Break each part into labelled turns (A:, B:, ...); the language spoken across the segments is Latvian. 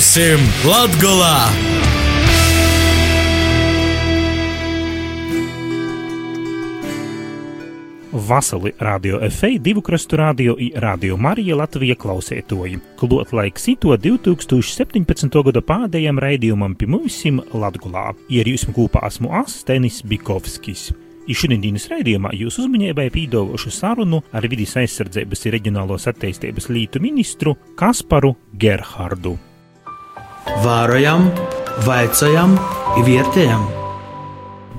A: Būsim Latgolā!
B: Vasali radio FA, divu krastu radio i radio Marija Latvija klausētoji. Klot laiks ito 2017. gada pādējiem raidījumam pie mūsim Latgulā. Ir jūs kopā esmu Astenis Bikovskis. I šodienas raidījumā jūs uzmanībai pīdološu sarunu ar vidīs aizsardzības un reģionālos attīstības lītu ministru Kasparu Gerhardu.
C: Vārojam, vaicājam, vērtējam!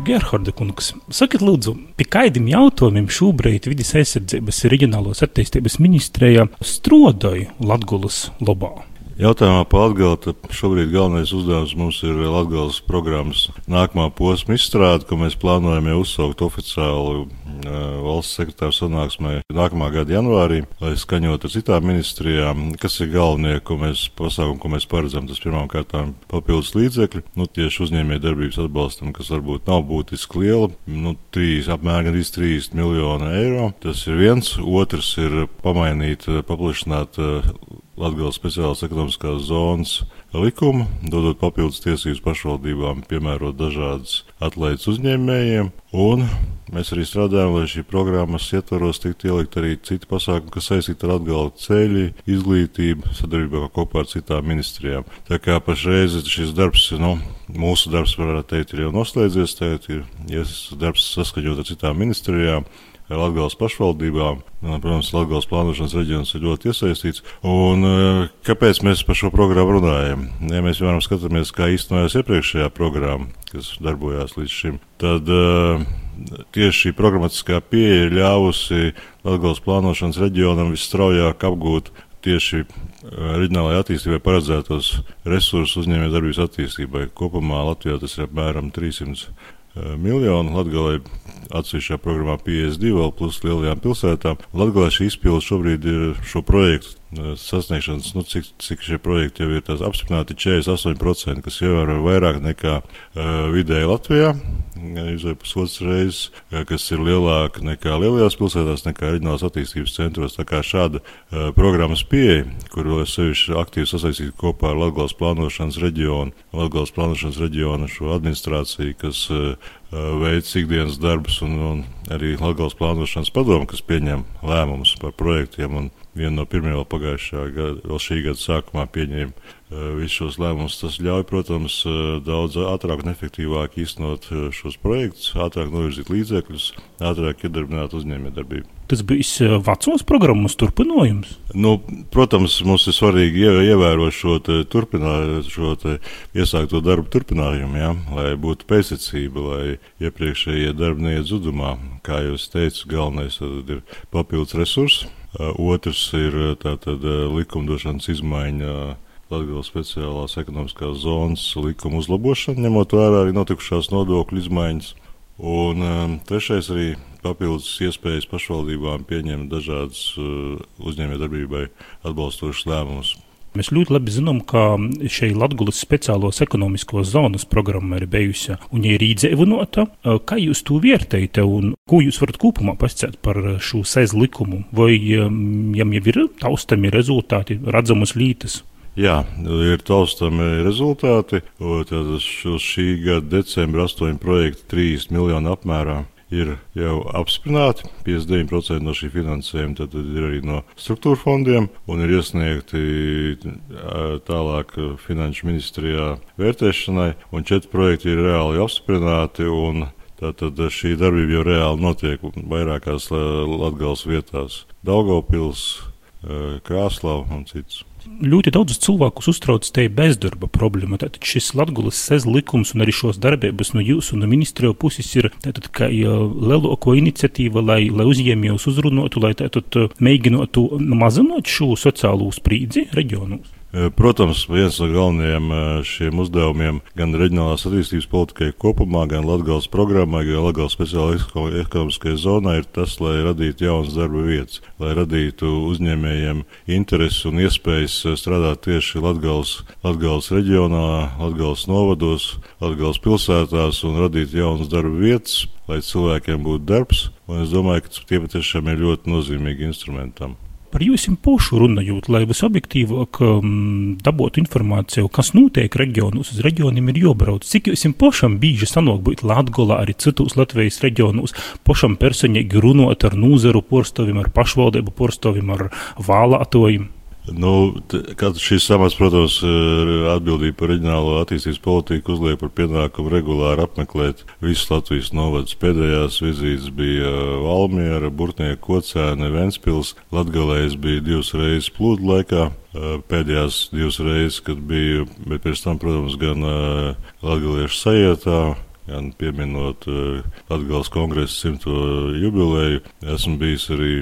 B: Gerharda kungs, sakiet, lūdzu, pie kādiem jautājumiem šobrīd vidus aizsardzības reģionālās attīstības ministrijā strodoja Latvijas lobā?
D: Jautājumā par Latviju šobrīd galvenais uzdevums mums ir Latvijas programmas nākamā posma izstrāde, ko mēs plānojam jau uzsaukt oficiāli uh, valsts sekretāra sanāksmē nākamā gada janvārī, lai skaņot ar citām ministrijām, kas ir galvenie, ko mēs pasākumi, ko mēs paredzam. Tas pirmām kārtām papildus līdzekļi, nu tieši uzņēmē darbības atbalstam, kas varbūt nav būtiski liela, nu 3, apmēram 30 miljonu eiro. Tas ir viens. Otrs ir pamainīt, paplašināt Latvijas speciālās ekonomiskās zonas likumu, dodot papildus tiesības pašvaldībām piemērot dažādas atlaides uzņēmējiem. Un mēs arī strādājam, lai šī programmas ietvaros tiktu ielikt arī citi pasākumi, kas saistīti ar atgalvu ceļu, izglītību, sadarbībā kopā ar citām ministrijām. Tā kā pašreiz šis darbs, nu, mūsu darbs, varētu teikt, ir jau noslēdzies, tagad ir ja darbs saskaņot ar citām ministrijām. Latvijas pašvaldībām. Protams, Latvijas plānošanas reģions ir ļoti iesaistīts. Un, e, kāpēc mēs par šo programmu runājam? Ja mēs piemēram skatāmies, kā īstenojās iepriekšējā programma, kas darbojās līdz šim, tad uh, tieši šī programmatiskā pieeja ir ļāvusi Latvijas plānošanas reģionam visstraujāk apgūt tieši e, reģionālajai attīstībai paredzētos resursus uzņēmējdarbības attīstībai. Kopumā Latvijā tas ir apmēram 300 miljonu. Latvijā atsevišķā programmā 52, vēl plus lielajām pilsētām. Latvijā šī izpilde šobrīd ir šo projektu sasniegšanas, nu, cik, cik šie projekti jau ir apstiprināti 48%, kas ievērojami vairāk nekā uh, vidēji Latvijā, izvēl pusotras reizes, kas ir lielāka nekā lielajās pilsētās, nekā reģionālās attīstības centros. Tā kā šāda uh, programmas pieeja, kuru es sevišķi aktīvi sasaistītu kopā ar Latgales plānošanas reģionu, Latgales plānošanas reģionu šo administrāciju, kas uh, veids ikdienas darbus un, un arī Latgales plānošanas padomu, kas pieņem lēmumus par projektiem un viena no pirmajām pagājušā gada, vēl šī gada sākumā pieņēma uh, visus šos lēmumus. Tas ļauj, protams, uh, daudz ātrāk un efektīvāk īstenot uh, šos projektus, ātrāk novirzīt līdzekļus, ātrāk iedarbināt uzņēmējdarbību.
B: Tas bija vecos programmas turpinājums.
D: Nu, protams, mums ir svarīgi ievērot šo, turpinā, šo iesākto darbu turpinājumu, ja, lai būtu pēctecība, lai iepriekšējie darbi neiet zudumā. Kā jau es teicu, galvenais ir papildus resursi Uh, otrs ir uh, tātad uh, likumdošanas izmaiņa. Latvijas speciālās ekonomiskās zonas likuma uzlabošana, ņemot vērā arī notikušās nodokļu izmaiņas. Un trešais arī papildus iespējas pašvaldībām pieņemt dažādas uzņēmējdarbībai atbalstošas lēmumus.
B: Mēs ļoti labi zinām, ka šī Latvijas speciālos ekonomiskos zonas programma ir bijusi un ir īdzēvinota. Kā jūs to vērtējat un ko jūs varat kopumā pasakāt par šo sēžu likumu? Vai jam jau ir taustami rezultāti, redzamas lītas?
D: Jā, ir taustami rezultāti. Tad uz šī gada decembra astoņi projekti 3 miljonu apmērā ir jau apstiprināti. 59% no šī finansējuma tad ir arī no struktūra fondiem un ir iesniegti tālāk finanšu ministrijā vērtēšanai, un četri projekti ir reāli apstiprināti. Tātad šī darbība jau reāli notiek vairākās Latvijas vietās - Daugopils, Krāslava un citas
B: ļoti daudzus cilvēkus uztrauc te bezdarba problēma. Tātad šis Latvijas sez likums un arī šos darbības no jūsu un no ministriju puses ir tātad, kā lielāko iniciatīva, lai, lai uzņēmējus uzrunotu, lai tātad mēģinātu mazināt šo sociālo sprīdzi reģionos.
D: Eh, protams, viens no galvenajiem eh, šiem uzdevumiem gan reģionālās attīstības politikai kopumā, gan Latvijas programmai, gan Latvijas speciālajai ekonomiskajai zonai ir tas, lai radītu jaunas darba vietas, lai radītu uzņēmējiem interesi un iespējas eh, strādāt tieši Latvijas, reģionā, Latvijas novados, Latvijas pilsētās un radīt jaunas darba vietas, lai cilvēkiem būtu darbs. Un es domāju, ka tie patiešām ir ļoti nozīmīgi instrumentam.
B: Par jums pošu runājot, lai visobjektīvāk um, dabūtu informāciju, kas notiek reģionos, uz reģioniem ir jābrauc. Cik jums pašam bieži sanāk būt Latgolā, arī citos Latvijas reģionos, pašam personīgi runāt ar nūzaru porstovim, ar pašvaldību porstovim, ar vālātojiem?
D: Nu, šīs samats, protams, atbildība par reģionālo attīstības politiku uzliek par pienākumu regulāri apmeklēt visus Latvijas novadus. Pēdējās vizītes bija Valmiera, Burtnieka, Kocēne, Ventspils. Latgalējas bija divas reizes plūdu laikā. Pēdējās divas reizes, kad biju, bet pēc tam, protams, gan latgaliešu sajietā, gan pieminot Latgales kongresa simto jubileju. Esmu bijis arī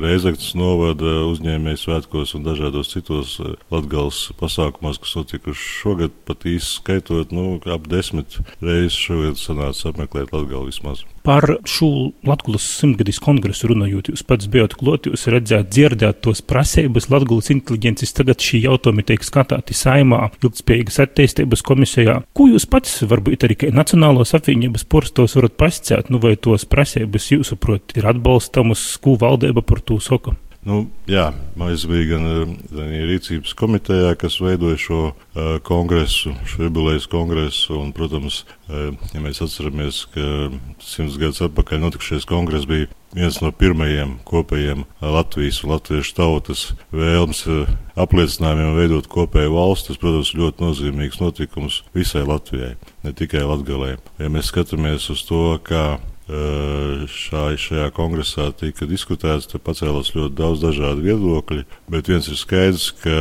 D: Reizeknas novada uzņēmēju svētkos un dažādos citos latgals pasākumos, kas notikuši šogad, pat īsi skaitot, nu, ap desmit reizes šogad sanāca apmeklēt Latgali vismaz.
B: Par šo Latvijas simtgadīs kongresu runājot, jūs pats bijat klāt, jūs redzējāt, dzirdēt tos prasības Latvijas inteliģences. Tagad šī jautājumi tiek skatīti saimā, ilgspējīgas attīstības komisijā. Ko jūs pats, varbūt arī Nacionālās apvienības porstos varat pasciēt, nu vai tos prasības jūsuprot ir atbalstamas, ko valdība par to saka?
D: Nu, jā, es biju gan, gan rīcības komitejā, kas veidoja šo uh, kongresu, šo jubilejas kongresu. Un, protams, uh, ja mēs atceramies, ka simts gadus atpakaļ notikušais kongress bija viens no pirmajiem kopējiem Latvijas un latviešu tautas vēlmes apliecinājumiem veidot kopēju valsti. Tas, protams, ļoti nozīmīgs notikums visai Latvijai, ne tikai Latgalē. Ja mēs skatāmies uz to, kā šā, šajā kongresā tika diskutēts, tad pacēlās ļoti daudz dažādu viedokļu, bet viens ir skaidrs, ka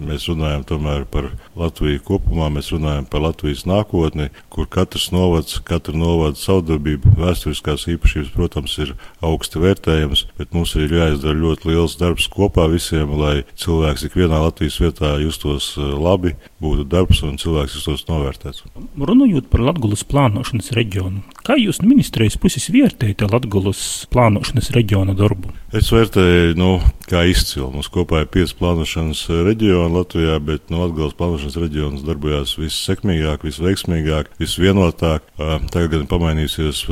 D: mēs runājam tomēr par Latviju kopumā, mēs runājam par Latvijas nākotni, kur katrs novads, katra novada savdarbība, vēsturiskās īpašības, protams, ir augsti vērtējams, bet mums ir jāizdara ļoti liels darbs kopā visiem, lai cilvēks ikvienā Latvijas vietā justos labi, būtu darbs un cilvēks justos novērtēts.
B: Runājot par Latgulas plānošanas reģionu, kā jūs ministrē ārējas puses vērtējat Latvijas plānošanas reģiona darbu?
D: Es vērtēju, nu, kā izcilu. Mums kopā ir pieci plānošanas reģioni Latvijā, bet nu, Latvijas plānošanas reģions darbojās vissekmīgāk, visveiksmīgāk, visvienotāk. Tagad gan pamainīsies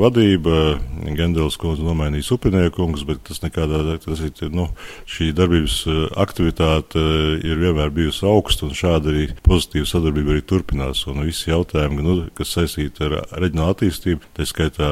D: vadība, Gendels kundze nomainīs upiniekungs, bet tas nekādā, tas ir, nu, šī darbības aktivitāte ir vienmēr bijusi augsta un šāda arī pozitīva sadarbība arī turpinās. Un visi jautājumi, nu, kas saistīti ar reģionālu attīstību, tā skaitā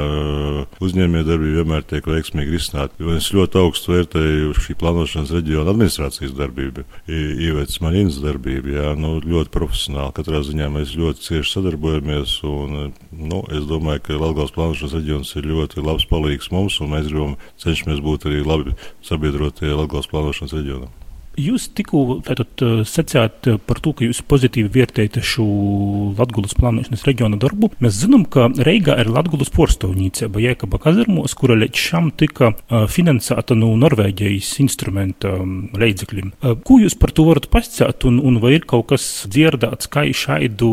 D: uzņēmējdarbība vienmēr tiek veiksmīgi risināta. Es ļoti augstu vērtēju šī plānošanas reģiona administrācijas darbību, Ievētas Maļinas darbību. Jā, nu, ļoti profesionāli. Katrā ziņā mēs ļoti cieši sadarbojamies. Un, nu, es domāju, ka Latvijas plānošanas reģions ir ļoti labs palīgs mums, un mēs gribam cenšamies būt arī labi sabiedrotie Latvijas plānošanas reģionam.
B: Jūs tikko sacījāt par to, ka jūs pozitīvi vērtējat šo Latvijas plānošanas reģiona darbu. Mēs zinām, ka Reigā ir Latvijas porstovnīcība Jēkaba Kazarmos, kura līdz šam tika finansēta no Norvēģijas instrumenta līdzekļiem. Ko jūs par to varat pasakāt, un, un vai ir kaut kas dzirdēts, kā šādu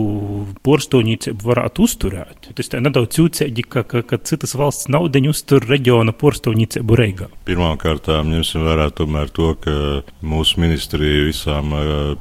B: porstovnīcību varētu uzturēt? Tas tā nedaudz jūtīgi, ka, ka, ka citas valsts naudiņu uztur reģiona porstovnīcību Reigā.
D: Pirmkārt, ņemsim vērā tomēr to, ka mūsu mūsu ministrija visām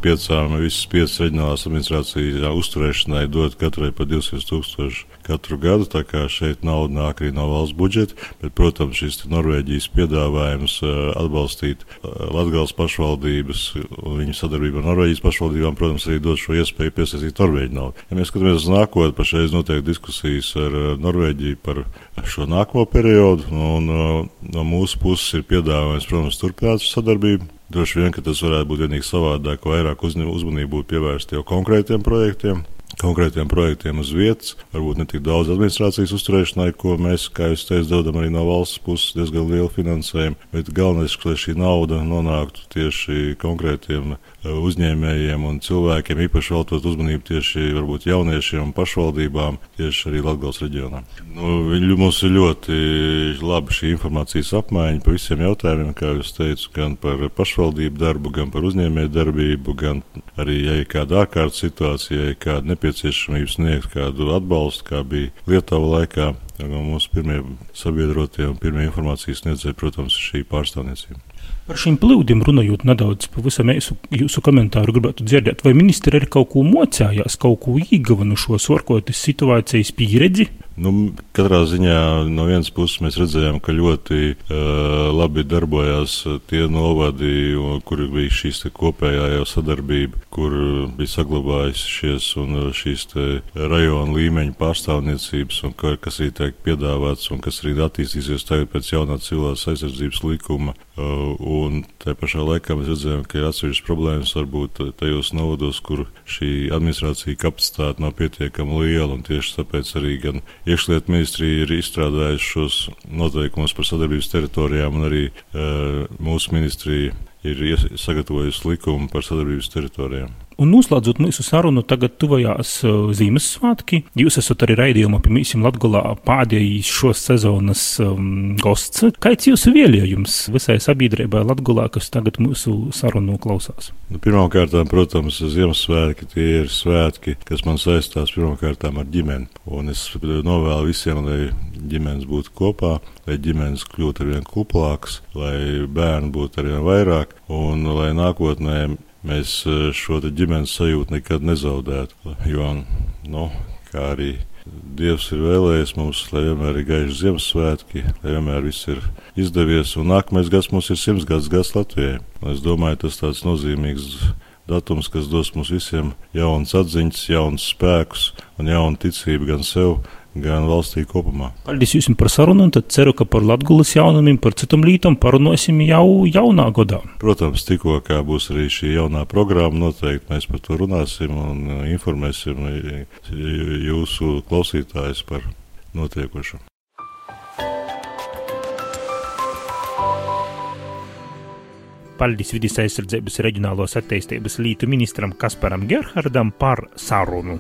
D: piecām, visas piecas reģionālās administrācijas uzturēšanai dod katrai pa 200 tūkstoši katru gadu. Tā kā šeit nauda nāk arī no valsts budžeta, bet, protams, šis Norvēģijas piedāvājums atbalstīt Latgales pašvaldības un viņu sadarbību ar Norvēģijas pašvaldībām, protams, arī dod šo iespēju piesaistīt Norvēģiju naudu. Ja mēs skatāmies uz nākotni, pašreiz notiek diskusijas ar Norvēģiju par šo nākamo periodu, un no mūsu puses ir piedāvājums, protams, turpināt sadarbību. Droši vien, ka tas varētu būt vienīgi savādāk, vairāk uzmanību būtu pievērsta jau konkrētiem projektiem, konkrētiem projektiem uz vietas, varbūt ne tik daudz administrācijas uzturēšanai, ko mēs, kā jūs teicat, dodam arī no valsts puses diezgan lielu finansējumu, bet galvenais, lai šī nauda nonāktu tieši konkrētiem uzņēmējiem un cilvēkiem, īpaši veltot uzmanību tieši varbūt jauniešiem un pašvaldībām, tieši arī Latgales reģionā. Nu, mums ir ļoti laba šī informācijas apmaiņa par visiem jautājumiem, kā jūs teicu, gan par pašvaldību darbu, gan par uzņēmēju darbību, gan arī, ja ir kāda ārkārtas situācija, ja ir kāda nepieciešamība sniegt kādu atbalstu, kā bija Lietuvā laikā. Mūsu pirmie sabiedrotie un pirmie informācijas sniedzēji, protams, ir šī pārstāvniecība.
B: Par šīm plūdiem runājot nedaudz pavisam īsu jūsu komentāru, gribētu dzirdēt, vai ministri arī kaut ko mocējās, kaut ko īgava no šo sorkotas situācijas pieredzi?
D: Nu, katrā ziņā no vienas puses mēs redzējām, ka ļoti uh, labi darbojās tie novadi, kur bija šīs kopējā jau sadarbība, kur bija saglabājušies un šīs rajona līmeņa pārstāvniecības, un ka, kas arī tiek piedāvāts un kas arī attīstīsies tagad pēc jaunā cilvēks aizsardzības likuma. Uh, un tā pašā laikā mēs redzējām, ka ir atsevišķas problēmas varbūt tajos novados, kur šī administrācija kapacitāte nav pietiekama liela, un tieši tāpēc arī gan Iekšlietu ministrija ir izstrādājusi šos noteikumus par sadarbības teritorijām, un arī uh, mūsu ministrija ir sagatavojusi likumu par sadarbības teritorijām.
B: Un noslēdzot mūsu sarunu, tagad tuvojās uh, Ziemassvētki. Jūs esat arī raidījumā pie Mīsiem Latgulā pādējis šos sezonas um, gosts. Kāds jūsu vēlējums visai sabiedrībai Latgulā, kas tagad mūsu sarunu klausās?
D: Nu, Pirmkārt, protams, Ziemassvētki tie ir svētki, kas man saistās pirmkārt ar ģimeni. Un es novēlu visiem, lai ģimenes būtu kopā, lai ģimenes kļūtu arvien kuplākas, lai bērnu būtu arvien vairāk un lai nākotnē mēs e, šo ģimenes sajūtu nekad nezaudētu. Jo, nu, kā arī Dievs ir vēlējies mums, lai vienmēr ir gaiši Ziemassvētki, lai vienmēr viss ir izdevies, un nākamais gads mums ir simts gads, gads Latvijai. Un es domāju, tas tāds nozīmīgs datums, kas dos mums visiem jaunas atziņas, jaunas spēkus un jaunu ticību gan sev, gan valstī kopumā.
B: Paldies jums par sarunu, un tad ceru, ka par Latgulas jaunumiem, par citām lietām parunāsim jau jaunā gadā.
D: Protams, tikko kā būs arī šī jaunā programma, noteikti mēs par to runāsim un uh, informēsim jūsu klausītājus par notiekošo.
B: Paldies vidus aizsardzības reģionālos attīstības lītu ministram Kasparam Gerhardam par sarunu.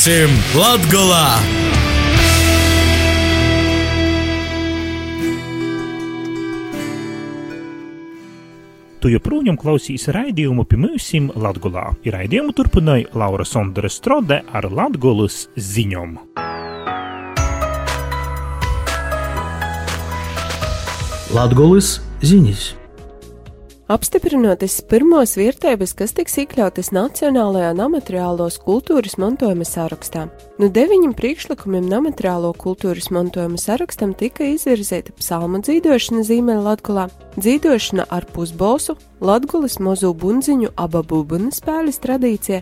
C: Būsim Latgolā!
B: Tu joprojām klausīs raidījumu pie mūsim Latgolā. Raidījumu turpināja Laura Sondere Strode ar Latgolas ziņom.
C: Latgolas ziņas!
A: Apstiprinoties pirmos vietības, kas tiks iekļautas Nacionālajā nemateriālos kultūras mantojuma sarakstā. No deviņiem priekšlikumiem nemateriālo kultūras mantojuma sarakstam tika izvirzīta psalmu dzīvošana zīmēla Latgulā, dzīvošana ar pusbalsu, Latgulas mozu bunziņu ababūbuna spēles tradīcija,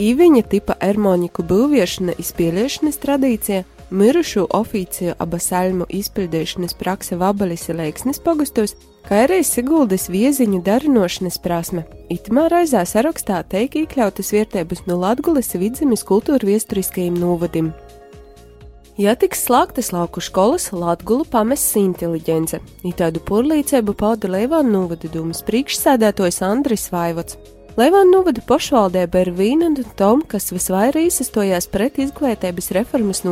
A: īviņa tipa ermoniku būviešana izpieliešanas tradīcija, mirušu oficiju abasaļmu izpildīšanas prakse Vabalis Leiksnis pagustos, kā arī Siguldas vieziņu darinošanas prasme. Itamā raizā sarakstā teik iekļautas vietības no Latgulas vidzemes kultūra viesturiskajiem novadim. Ja tiks slēgtas lauku skolas, Latviju pamests inteliģence. Į tādu porlīcību pauda Leivāna novada dūmas priekšsēdētājs Andris Vaivots. Leivāna novada pašvaldība ir viena no tom, kas visvairāk izsastojās pret izglītības reformas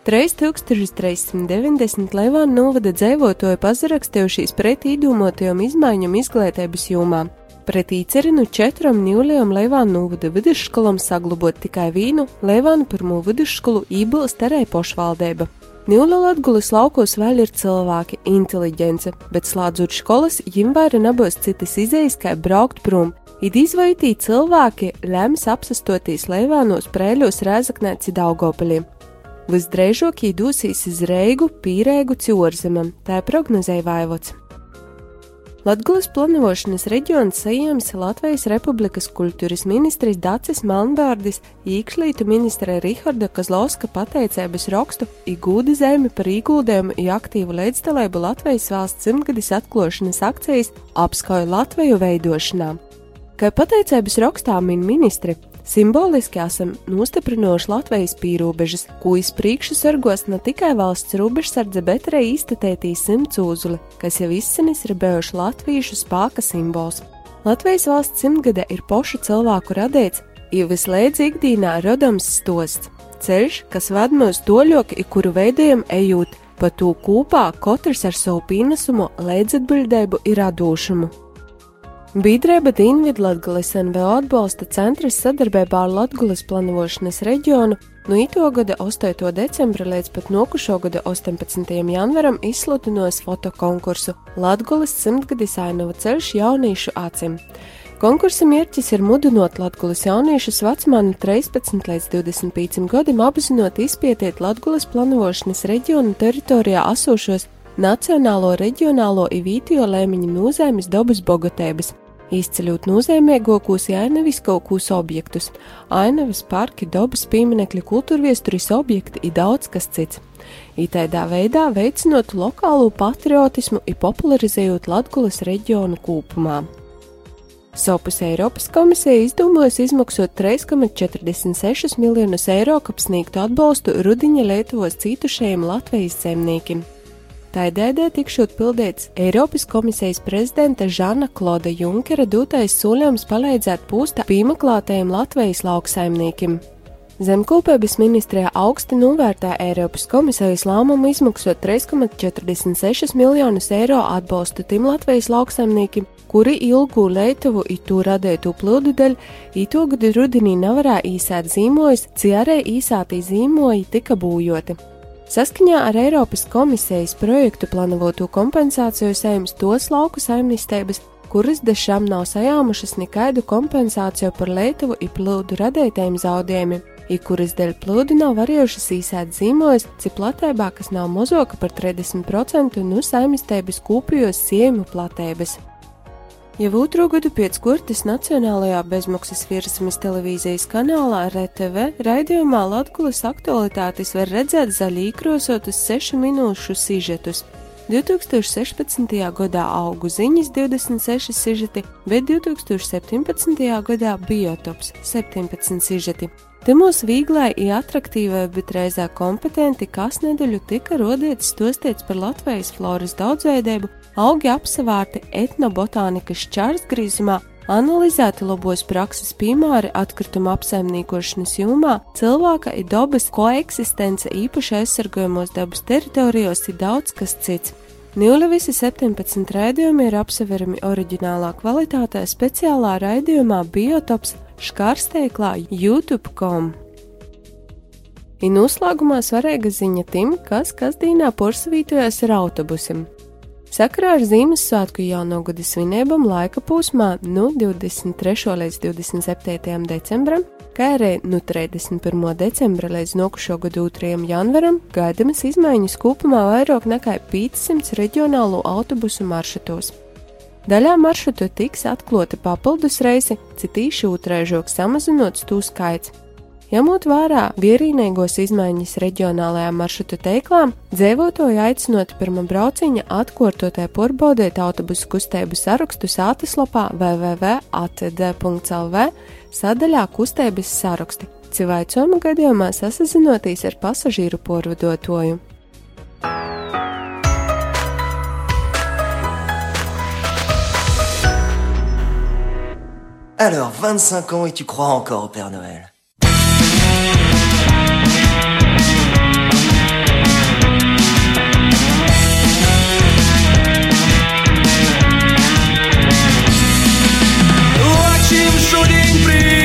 A: nosacījumiem. 3390 Leivāna novada dzīvotāji pazarakstījušies pret īdūmotajām izmaiņām izglītības jomā. Pret īcerinu četram ņūlējām Leivāna novada vidusskolām saglabot tikai vienu Leivāna pirmo vidusskolu ībilst arī pašvaldība. Ņūla Latgulas laukos vēl ir cilvēki, inteliģence, bet slēdzot skolas, viņiem vairs nebūs citas izējas, kā braukt prom. It izvaitī cilvēki lems apsastoties Leivānos, Prēļos, Rēzaknēci Daugopaļiem. Visdrīzāk īdūsīs uz Reigu, Pīrēgu, Ciorzemam, tā prognozēja Vaivots. Latgulas planošanas reģions saņēmis Latvijas Republikas kultūras ministrs Dācis Malnbārdis, iekšlietu ministre Riharda Kozlovska pateicības rakstu Igūda zemi par ieguldījumu i aktīvu līdzdalību Latvijas valsts simtgadis atklošanas akcijas apskauju Latviju veidošanā. Kā pateicības rakstā min ministri, Simboliski esam nostiprinoši Latvijas pīrobežas, ko izpriekšu sargos ne tikai valsts robežsardze, bet arī iztatētīs simtsūzuli, kas jau izsenis ir bijuši latviešu spēka simbols. Latvijas valsts simtgade ir pošu cilvēku radīts, jo vislēdz ikdīnā rodams stosts, ceļš, kas ved mūs toļoki, kuru veidojam ejot, pa to kopā katrs ar savu pienesumu, līdzatbildību ir radošumu. Biedrība Dienvidu Latvijas NVO atbalsta centrs sadarbībā ar Latvijas planošanas reģionu no ito gada 8. decembra līdz pat nokušo gada 18. janvaram izsludinās fotokonkursu Latvijas simtgadis ainava ceļš jaunīšu acīm. Konkursa mērķis ir mudinot Latvijas jauniešus vecumā no 13 līdz 25 gadiem apzinot izpētīt Latvijas planošanas reģionu teritorijā esošos nacionālo, reģionālo un vītio lēmiņu nozīmes dabas bogatības, izceļot nozīmīgākos ainaviskākos objektus - ainavas, parki, dabas pieminekļi, kultūrviesturis objekti un daudz kas cits. Itaidā veidā veicinot lokālo patriotismu un popularizējot Latgulas reģionu kopumā. Sopus Eiropas komisija izdomājusi izmaksāt 3,46 miljonus eiro, kā sniegtu atbalstu Rudiņa Lietuvos cietušajiem Latvijas zemniekiem. Tā dēdē tikšot pildīts Eiropas komisijas prezidenta Žana Kloda Junkera dotais soļojums palīdzēt pūsta piemeklētajiem Latvijas lauksaimniekiem. Zemkopības ministrijā augsti novērtē Eiropas komisijas lēmumu izmaksot 3,46 miljonus eiro atbalstu tim Latvijas lauksaimniekiem, kuri ilgu Lietuvu i to radītu plūdu dēļ, īto gadu rudenī nevarēja īsēt zīmojas, ciarē īsātī zīmoji tika būjoti. Saskaņā ar Eiropas komisijas projektu plānoto kompensāciju saimnes tos lauku saimnistības, kuras dešām nav sajāmušas nekādu kompensāciju par Lietuvu i plūdu radītajiem zaudējumiem, i kuras dēļ plūdu nav varējušas īsēt zīmojas, cik platībā, kas nav mozoka par 30% no saimnistības kūpjos siemu platības. Jau otro gadu pēc kurtes Nacionālajā bezmaksas virsmas televīzijas kanālā RTV raidījumā Latgulas aktualitātes var redzēt zaļī krosotus 6 minūšu sižetus. 2016. gadā augu ziņas 26 sižeti, bet 2017. gadā biotops 17 sižeti. Te mūsu vieglai attraktīvai, bet reizē kompetenti kas nedēļu tika rodīts stostēts par Latvijas floras daudzveidību augi apsevērti etnobotānikas čārsgrīzumā, analizēti labos prakses piemēri atkrituma apsaimniekošanas jomā, cilvēka ir dabas koeksistence īpaši aizsargājumos dabas teritorijos ir daudz kas cits. Nīli visi 17 raidījumi ir apseverami oriģinālā kvalitātē speciālā raidījumā Biotops škārsteiklā YouTube.com. Ir noslēgumā svarīga ziņa tim, kas kasdīnā porsavītojas ar autobusiem. Sakarā ar Ziemassvētku jauno gada svinībām laika posmā no 23. līdz 27. decembrim, kā arī no 31. decembra līdz nokušo gadu 2. janvaram, gaidamas izmaiņas kopumā vairāk nekā 500 reģionālo autobusu maršrutos. Daļā maršrutu tiks atklāti papildus reisi, citīši otraižok samazinot stū skaits. Ņemot vērā vienīgos izmaiņas reģionālajā maršrutu teiklām, dzīvotāji aicinot pirmā brauciņa atkārtotai porbaudīt autobusu kustību sarakstu sātaslapā www.atd.lv sadaļā kustības saraksti, civaicojuma gadījumā sasazinoties ar pasažīru porvadotoju.
E: Alors, 25 ans et tu crois encore au Père Noël
F: Очень день привет.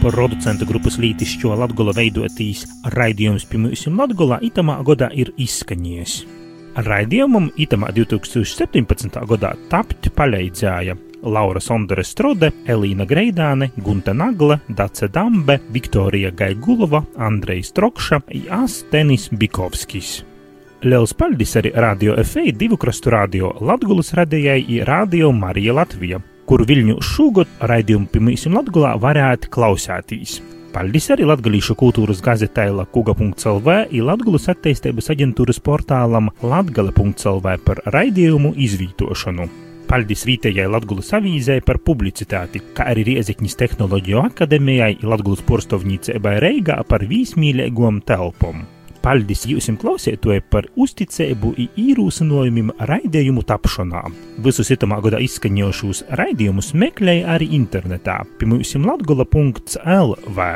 B: Producentu grupas lītišķo Latgola veidotīs raidījums pirmajam Latgolā itamā godā ir izskaņies. Raidījumam itamā 2017. gadā tapt palīdzēja Laura Sondere Strode, Elīna Greidāne, Gunta Nagle, Dace Dambe, Viktorija Gaigulova, Andrejs Trokša un Astenis Bikovskis. Liels paldies arī Radio FA divu krastu radio Latgulas radījai un Radio Marija Latvija, kuru Viļņu šogad raidījumu pirmīsim Latgulā varētu klausētīs. Paldies arī Latvijas kultūras gazetē Lakuga.CLV un Latvijas attīstības aģentūras portālam Latgale.CLV par raidījumu izvītošanu. Paldies vietējai Latvijas avīzē par publicitāti, kā arī Riezikņas tehnoloģiju akadēmijai Latvijas porstovnīcībai Reigā par vīsmīlīgām telpām. Paldies jums, klausētoji, par uzticību un īrūsinājumiem raidījumu tapšanā. Visus itamā gada izskaņojušos raidījumus meklēja arī internetā, piemēram, latgola.lv.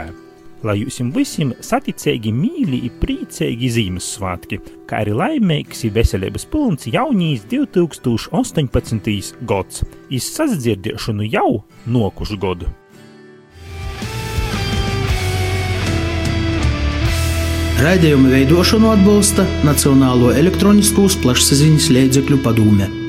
B: Lai jums visiem saticīgi, mīļi un priecīgi Ziemassvētki, kā arī laimīgs un veselības pilns jaunīs 2018. gads, izsasdzirdēšanu jau nokušu gadu.
C: Raidījumu veidošanu atbalsta Nacionālo elektroniskos plašsaziņas līdzekļu padome.